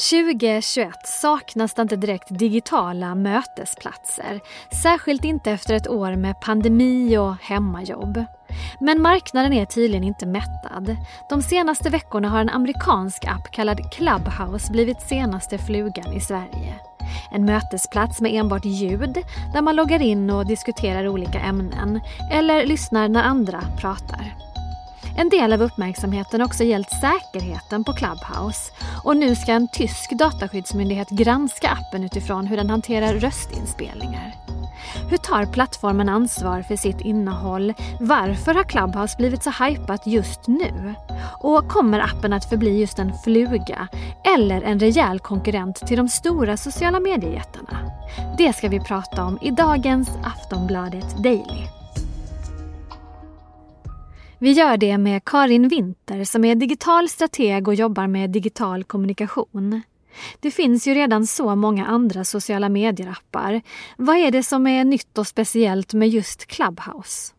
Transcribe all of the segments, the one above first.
2021 saknas det inte direkt digitala mötesplatser. Särskilt inte efter ett år med pandemi och hemmajobb. Men marknaden är tydligen inte mättad. De senaste veckorna har en amerikansk app kallad Clubhouse blivit senaste flugan i Sverige. En mötesplats med enbart ljud där man loggar in och diskuterar olika ämnen eller lyssnar när andra pratar. En del av uppmärksamheten har också gällt säkerheten på Clubhouse och nu ska en tysk dataskyddsmyndighet granska appen utifrån hur den hanterar röstinspelningar. Hur tar plattformen ansvar för sitt innehåll? Varför har Clubhouse blivit så hypat just nu? Och kommer appen att förbli just en fluga eller en rejäl konkurrent till de stora sociala mediejättarna? Det ska vi prata om i dagens Aftonbladet Daily. Vi gör det med Karin Winter som är digital strateg och jobbar med digital kommunikation. Det finns ju redan så många andra sociala medier-appar. Vad är det som är nytt och speciellt med just Clubhouse?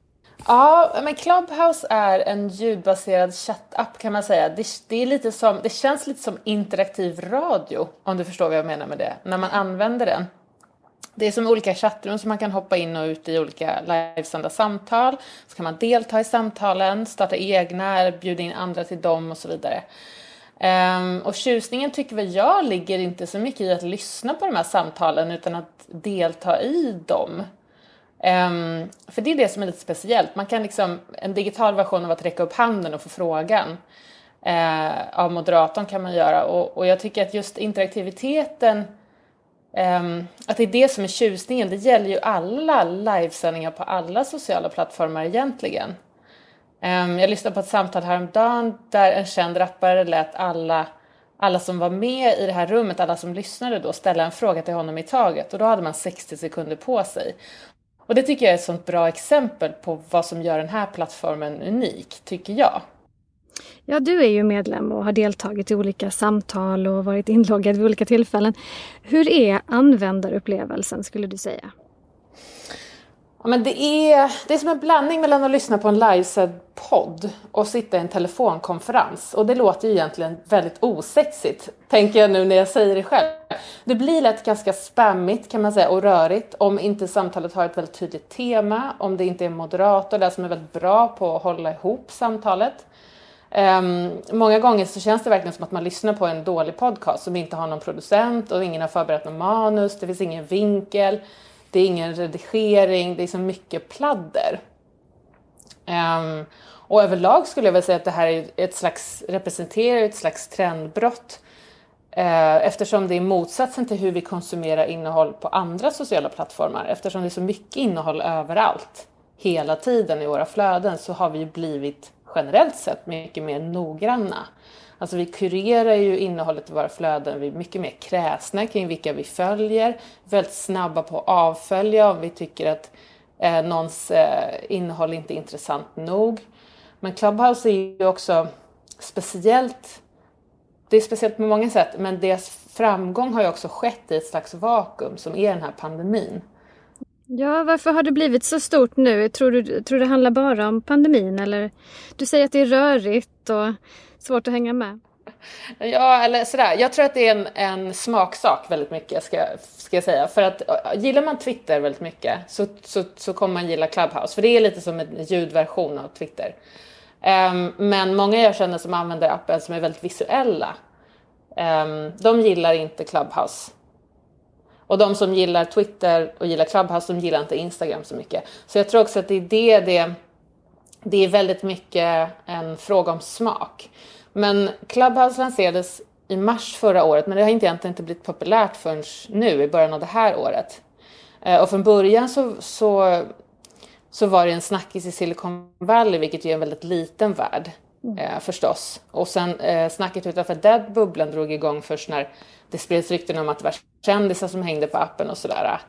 Ja, men Clubhouse är en ljudbaserad chattapp kan man säga. Det, det, är lite som, det känns lite som interaktiv radio, om du förstår vad jag menar med det, när man använder den. Det är som olika chattrum som man kan hoppa in och ut i olika livesända samtal. Så kan man delta i samtalen, starta egna, bjuda in andra till dem och så vidare. Um, och tjusningen tycker väl jag ligger inte så mycket i att lyssna på de här samtalen utan att delta i dem. Um, för det är det som är lite speciellt. Man kan liksom, en digital version av att räcka upp handen och få frågan uh, av moderatorn kan man göra. Och, och jag tycker att just interaktiviteten Um, att det är det som är tjusningen. Det gäller ju alla livesändningar på alla sociala plattformar egentligen. Um, jag lyssnade på ett samtal häromdagen där en känd rappare lät alla, alla som var med i det här rummet, alla som lyssnade då, ställa en fråga till honom i taget och då hade man 60 sekunder på sig. Och det tycker jag är ett sånt bra exempel på vad som gör den här plattformen unik, tycker jag. Ja, du är ju medlem och har deltagit i olika samtal och varit inloggad vid olika tillfällen. Hur är användarupplevelsen skulle du säga? Ja, men det, är, det är som en blandning mellan att lyssna på en livesänd podd och sitta i en telefonkonferens. Och det låter ju egentligen väldigt osexigt, tänker jag nu när jag säger det själv. Det blir lätt ganska spammigt kan man säga och rörigt om inte samtalet har ett väldigt tydligt tema, om det inte är en moderator där som är väldigt bra på att hålla ihop samtalet. Um, många gånger så känns det verkligen som att man lyssnar på en dålig podcast som inte har någon producent och ingen har förberett någon manus, det finns ingen vinkel, det är ingen redigering, det är så mycket pladder. Um, och överlag skulle jag väl säga att det här är ett slags, representerar ett slags trendbrott ehm, eftersom det är motsatsen till hur vi konsumerar innehåll på andra sociala plattformar. Eftersom det är så mycket innehåll överallt, hela tiden i våra flöden, så har vi blivit generellt sett mycket mer noggranna. Alltså vi kurerar ju innehållet i våra flöden, vi är mycket mer kräsna kring vilka vi följer, väldigt snabba på att avfölja om vi tycker att eh, någons eh, innehåll inte är intressant nog. Men Clubhouse är ju också speciellt, det är speciellt på många sätt, men deras framgång har ju också skett i ett slags vakuum som är den här pandemin. Ja, varför har det blivit så stort nu? Tror du, tror det handlar bara om pandemin eller? Du säger att det är rörigt och svårt att hänga med. Ja, eller sådär. Jag tror att det är en, en smaksak väldigt mycket, ska, ska jag säga. För att gillar man Twitter väldigt mycket så, så, så kommer man gilla Clubhouse. För det är lite som en ljudversion av Twitter. Um, men många jag känner som använder appen som är väldigt visuella, um, de gillar inte Clubhouse och de som gillar Twitter och gillar Clubhouse, de gillar inte Instagram så mycket. Så jag tror också att det är det, det, det är väldigt mycket en fråga om smak. Men Clubhouse lanserades i mars förra året, men det har inte egentligen inte blivit populärt förrän nu i början av det här året. Eh, och från början så, så, så var det en snackis i Silicon Valley, vilket ju är en väldigt liten värld. Mm. Eh, förstås. Och sen eh, snacket utanför den bubblan drog igång först när det spreds rykten om att det var kändisar som hängde på appen och sådär.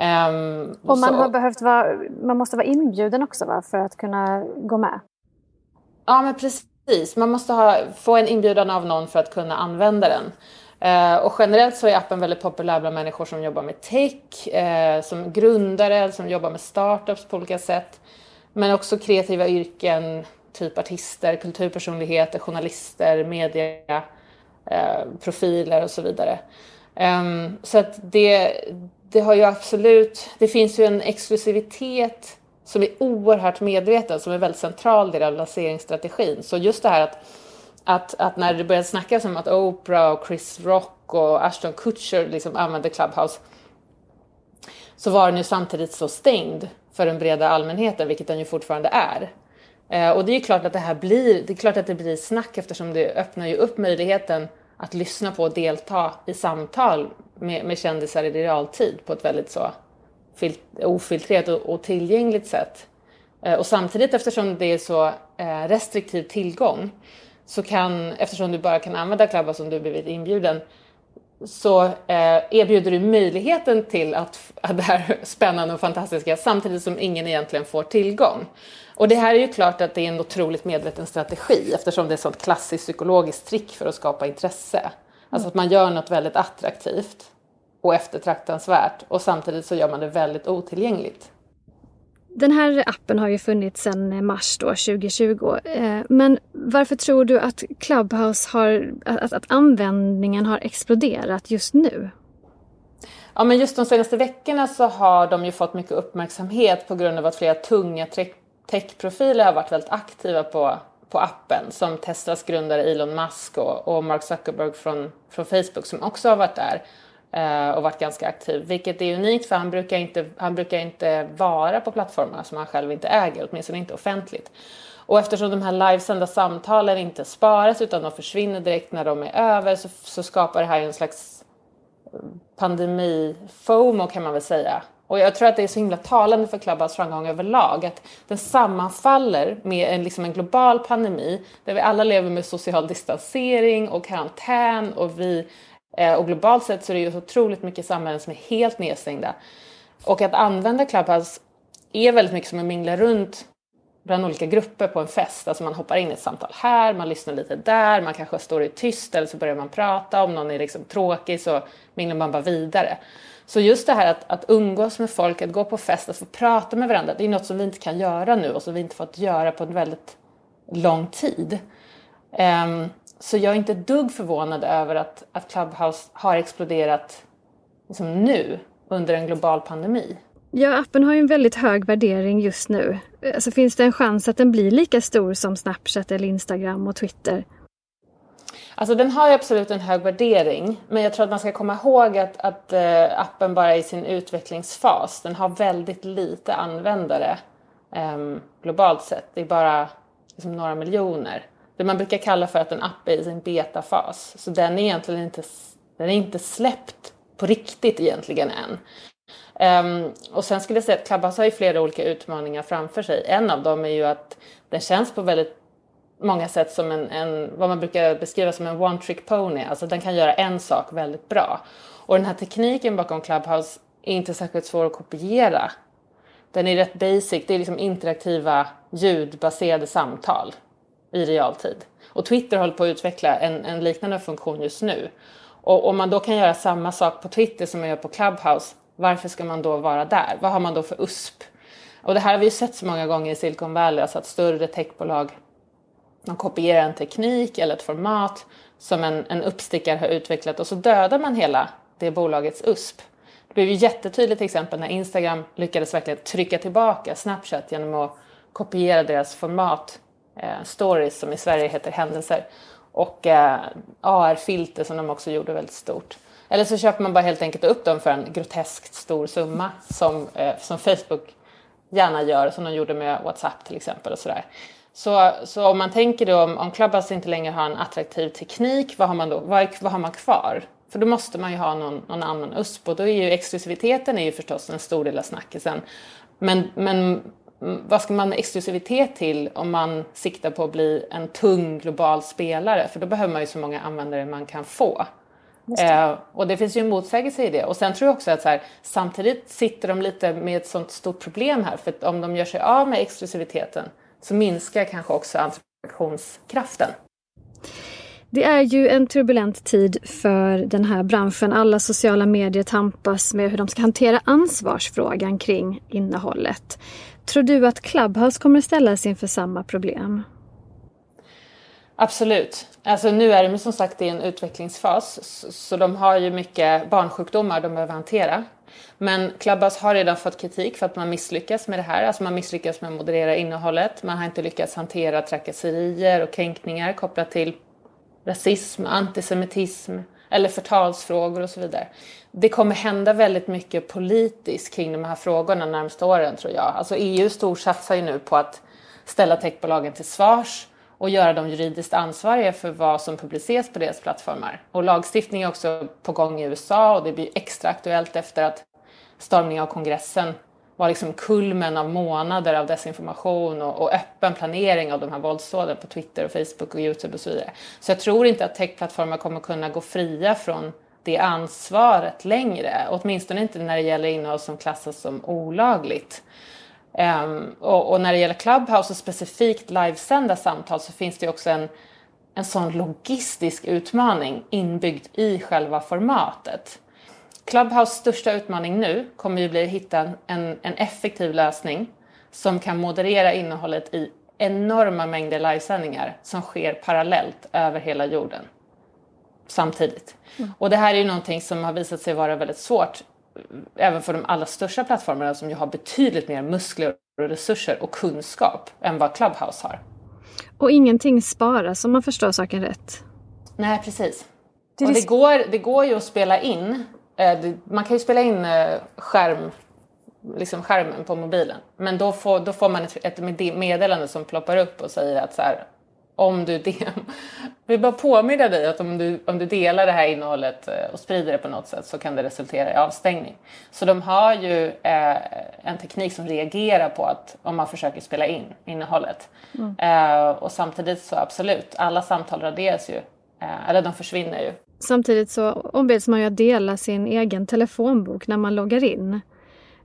Um, och man, så. har behövt vara, man måste vara inbjuden också va, för att kunna gå med? Ja men precis, man måste ha, få en inbjudan av någon för att kunna använda den. Uh, och generellt så är appen väldigt populär bland människor som jobbar med tech, uh, som grundare, som jobbar med startups på olika sätt. Men också kreativa yrken, typ artister, kulturpersonligheter, journalister, media Eh, profiler och så vidare. Um, så att det, det har ju absolut, det finns ju en exklusivitet som är oerhört medveten, som är väldigt central i lanseringsstrategin. Så just det här att, att, att när det började snackas om att Oprah och Chris Rock och Ashton Kutcher liksom använde Clubhouse så var den ju samtidigt så stängd för den breda allmänheten, vilket den ju fortfarande är. Eh, och det är ju klart att det här blir, det är klart att det blir snack eftersom det öppnar ju upp möjligheten att lyssna på och delta i samtal med, med kändisar i realtid på ett väldigt så ofiltrerat och, och tillgängligt sätt. Eh, och samtidigt eftersom det är så eh, restriktiv tillgång så kan, eftersom du bara kan använda Clubhouse om du blivit inbjuden, så eh, erbjuder du möjligheten till att, att det här spännande och fantastiska samtidigt som ingen egentligen får tillgång. Och det här är ju klart att det är en otroligt medveten strategi eftersom det är ett sånt klassiskt psykologiskt trick för att skapa intresse. Alltså att man gör något väldigt attraktivt och eftertraktansvärt och samtidigt så gör man det väldigt otillgängligt. Den här appen har ju funnits sedan eh, mars då, 2020. Eh, men varför tror du att Clubhouse har, att, att användningen har exploderat just nu? Ja, men just de senaste veckorna så har de ju fått mycket uppmärksamhet på grund av att flera tunga techprofiler har varit väldigt aktiva på, på appen som Teslas grundare Elon Musk och, och Mark Zuckerberg från, från Facebook som också har varit där Eh, och varit ganska aktiv. Vilket är unikt för han brukar, inte, han brukar inte vara på plattformar som han själv inte äger, åtminstone inte offentligt. Och eftersom de här livesända samtalen inte sparas utan de försvinner direkt när de är över så, så skapar det här en slags pandemi-FOMO kan man väl säga. Och jag tror att det är så himla talande för Clubhouse framgång överlag att den sammanfaller med en, liksom en global pandemi där vi alla lever med social distansering och karantän och vi Eh, och globalt sett så är det ju så otroligt mycket samhällen som är helt nedstängda. Och att använda Clubhouse är väldigt mycket som att mingla runt bland olika grupper på en fest. Alltså man hoppar in i ett samtal här, man lyssnar lite där, man kanske står i tyst eller så börjar man prata. Om någon är liksom tråkig så minglar man bara vidare. Så just det här att, att umgås med folk, att gå på fest, att få prata med varandra, det är något som vi inte kan göra nu och som vi inte fått göra på en väldigt lång tid. Um, så jag är inte ett dugg förvånad över att, att Clubhouse har exploderat liksom nu under en global pandemi. Ja, appen har ju en väldigt hög värdering just nu. Alltså, finns det en chans att den blir lika stor som Snapchat eller Instagram och Twitter? Alltså den har ju absolut en hög värdering, men jag tror att man ska komma ihåg att, att äh, appen bara är i sin utvecklingsfas. Den har väldigt lite användare äh, globalt sett. Det är bara liksom, några miljoner. Det man brukar kalla för att en app är i sin betafas. Så den är egentligen inte, den är inte släppt på riktigt egentligen än. Um, och sen skulle jag säga att Clubhouse har ju flera olika utmaningar framför sig. En av dem är ju att den känns på väldigt många sätt som en, en, vad man brukar beskriva som en one trick pony. Alltså den kan göra en sak väldigt bra. Och den här tekniken bakom Clubhouse är inte särskilt svår att kopiera. Den är rätt basic, det är liksom interaktiva ljudbaserade samtal i realtid. Och Twitter håller på att utveckla en, en liknande funktion just nu. Och om man då kan göra samma sak på Twitter som man gör på Clubhouse, varför ska man då vara där? Vad har man då för USP? Och det här har vi ju sett så många gånger i Silicon Valley, alltså att större techbolag de kopierar en teknik eller ett format som en, en uppstickare har utvecklat och så dödar man hela det bolagets USP. Det blev ju jättetydligt till exempel när Instagram lyckades verkligen trycka tillbaka Snapchat genom att kopiera deras format, eh, stories som i Sverige heter händelser, och eh, AR-filter som de också gjorde väldigt stort. Eller så köper man bara helt enkelt upp dem för en groteskt stor summa som, eh, som Facebook gärna gör, som de gjorde med WhatsApp till exempel och sådär. Så, så om man tänker då om, om Clubhouse inte längre har en attraktiv teknik, vad har man då vad, vad har man kvar? För då måste man ju ha någon, någon annan USP och då är ju exklusiviteten är ju förstås en stor del av snackisen. Men, men vad ska man med exklusivitet till om man siktar på att bli en tung global spelare? För då behöver man ju så många användare man kan få. Eh, och det finns ju en motsägelse i det. Och sen tror jag också att här, samtidigt sitter de lite med ett sånt stort problem här. För om de gör sig av med exklusiviteten så minskar kanske också attraktionskraften. Det är ju en turbulent tid för den här branschen. Alla sociala medier tampas med hur de ska hantera ansvarsfrågan kring innehållet. Tror du att Clubhouse kommer ställas inför samma problem? Absolut. Alltså nu är de som sagt i en utvecklingsfas så de har ju mycket barnsjukdomar de behöver hantera. Men Clubhouse har redan fått kritik för att man misslyckas med det här. Alltså man misslyckas med att moderera innehållet. Man har inte lyckats hantera trakasserier och kränkningar kopplat till rasism, antisemitism eller förtalsfrågor och så vidare. Det kommer hända väldigt mycket politiskt kring de här frågorna de närmaste åren tror jag. Alltså EU storsatsar ju nu på att ställa techbolagen till svars och göra dem juridiskt ansvariga för vad som publiceras på deras plattformar. Och lagstiftning är också på gång i USA och det blir extra aktuellt efter att stormningen av kongressen var liksom kulmen av månader av desinformation och, och öppen planering av de här våldsdåden på Twitter och Facebook och Youtube och så vidare. Så jag tror inte att techplattformar kommer kunna gå fria från det ansvaret längre, åtminstone inte när det gäller innehåll som klassas som olagligt. Um, och, och, när det gäller Clubhouse och specifikt livesända samtal så finns det också en, en sån logistisk utmaning inbyggd i själva formatet. Clubhouse största utmaning nu kommer ju bli att hitta en, en effektiv lösning som kan moderera innehållet i enorma mängder livesändningar som sker parallellt över hela jorden samtidigt. Mm. Och det här är ju någonting som har visat sig vara väldigt svårt även för de allra största plattformarna som ju har betydligt mer muskler och resurser och kunskap än vad Clubhouse har. Och ingenting sparas om man förstår saken rätt. Nej, precis. Det, och det, går, det går ju att spela in. Eh, man kan ju spela in eh, skärm, liksom skärmen på mobilen. Men då får, då får man ett, ett meddelande som ploppar upp och säger att så här, om du del... vill bara påminna dig att om du, om du delar det här innehållet eh, och sprider det på något sätt så kan det resultera i avstängning. Så de har ju eh, en teknik som reagerar på att om man försöker spela in innehållet. Mm. Eh, och samtidigt så absolut, alla samtal raderas ju, eh, eller de försvinner ju. Samtidigt så ombeds man ju att dela sin egen telefonbok när man loggar in.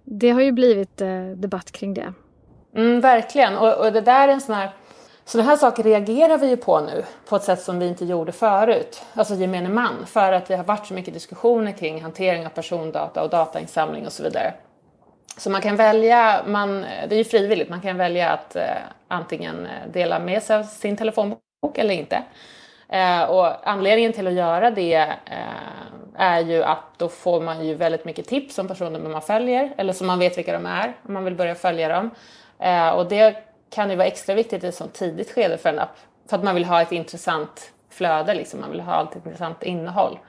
Det har ju blivit eh, debatt kring det. Mm, verkligen, och, och det där är en sån här sådana här saker reagerar vi ju på nu på ett sätt som vi inte gjorde förut, alltså gemene man, för att det har varit så mycket diskussioner kring hantering av persondata och datainsamling och så vidare. Så man kan välja, man, det är ju frivilligt, man kan välja att eh, antingen eh, dela med sig av sin telefonbok eller inte. Eh, och anledningen till att göra det eh, är ju att då får man ju väldigt mycket tips om personer man följer, eller som man vet vilka de är, om man vill börja följa dem. Eh, och det kan ju vara extra viktigt i ett sånt tidigt skede för en app. För att man vill ha ett intressant flöde, liksom. man vill ha ett intressant innehåll.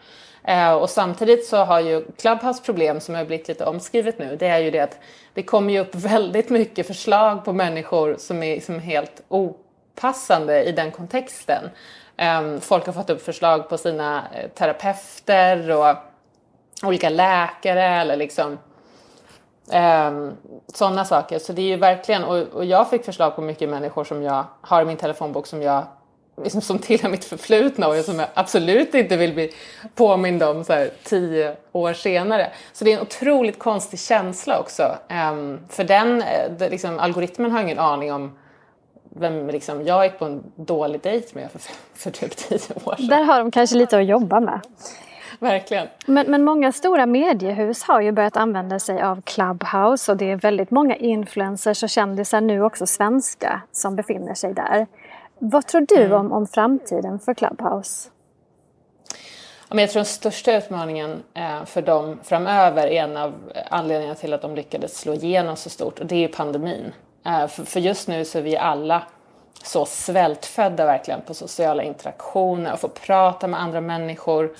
Eh, och samtidigt så har ju Clubhouse problem som har blivit lite omskrivet nu, det är ju det att det kommer ju upp väldigt mycket förslag på människor som är som helt opassande i den kontexten. Ehm, folk har fått upp förslag på sina eh, terapeuter och olika läkare eller liksom Um, Sådana saker. Så det är ju verkligen, och, och, jag fick förslag på mycket människor som jag har i min telefonbok som jag liksom, som tillhör mitt förflutna och som jag absolut inte vill bli påmind om så här, tio år senare. Så det är en otroligt konstig känsla också. Um, för den, eh, det, liksom, algoritmen har ingen aning om vem liksom, jag gick på en dålig dejt med för, för typ tio år sedan. Där har de kanske lite att jobba med. Verkligen. Men, men många stora mediehus har ju börjat använda sig av Clubhouse och det är väldigt många influencers och kändisar nu också svenska som befinner sig där. Vad tror du mm. om, om framtiden för Clubhouse? Jag tror den största utmaningen eh, för dem framöver är en av anledningarna till att de lyckades slå igenom så stort och det är pandemin. Eh, för just nu så är vi alla så svältfödda verkligen på sociala interaktioner och få prata med andra människor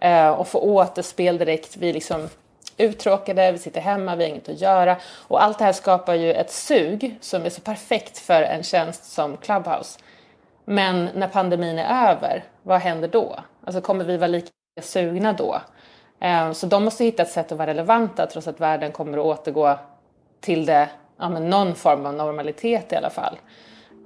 eh, och få återspel direkt. Vi är liksom uttråkade, vi sitter hemma, vi har inget att göra. Och allt det här skapar ju ett sug som är så perfekt för en tjänst som Clubhouse. Men när pandemin är över, vad händer då? Alltså kommer vi vara lika sugna då? Eh, så de måste hitta ett sätt att vara relevanta trots att världen kommer att återgå till det, ja, men någon form av normalitet i alla fall.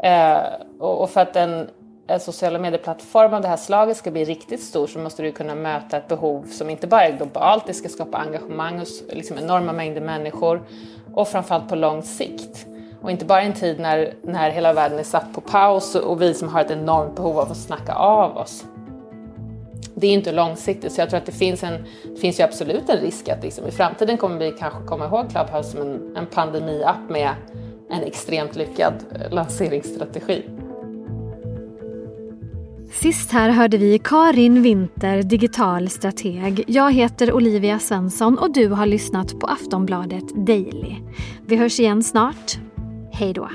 Eh, och för att en en sociala medieplattform av det här slaget ska bli riktigt stor så måste du kunna möta ett behov som inte bara är globalt, det ska skapa engagemang hos liksom enorma mängder människor och framförallt på lång sikt. Och inte bara i en tid när, när hela världen är satt på paus och vi som har ett enormt behov av att snacka av oss. Det är inte långsiktigt, så jag tror att det finns, en, det finns ju absolut en risk att liksom, i framtiden kommer vi kanske komma ihåg Clubhouse som en, en pandemiapp med en extremt lyckad eh, lanseringsstrategi. Sist här hörde vi Karin Winter, digital strateg. Jag heter Olivia Svensson och du har lyssnat på Aftonbladet Daily. Vi hörs igen snart. Hej då!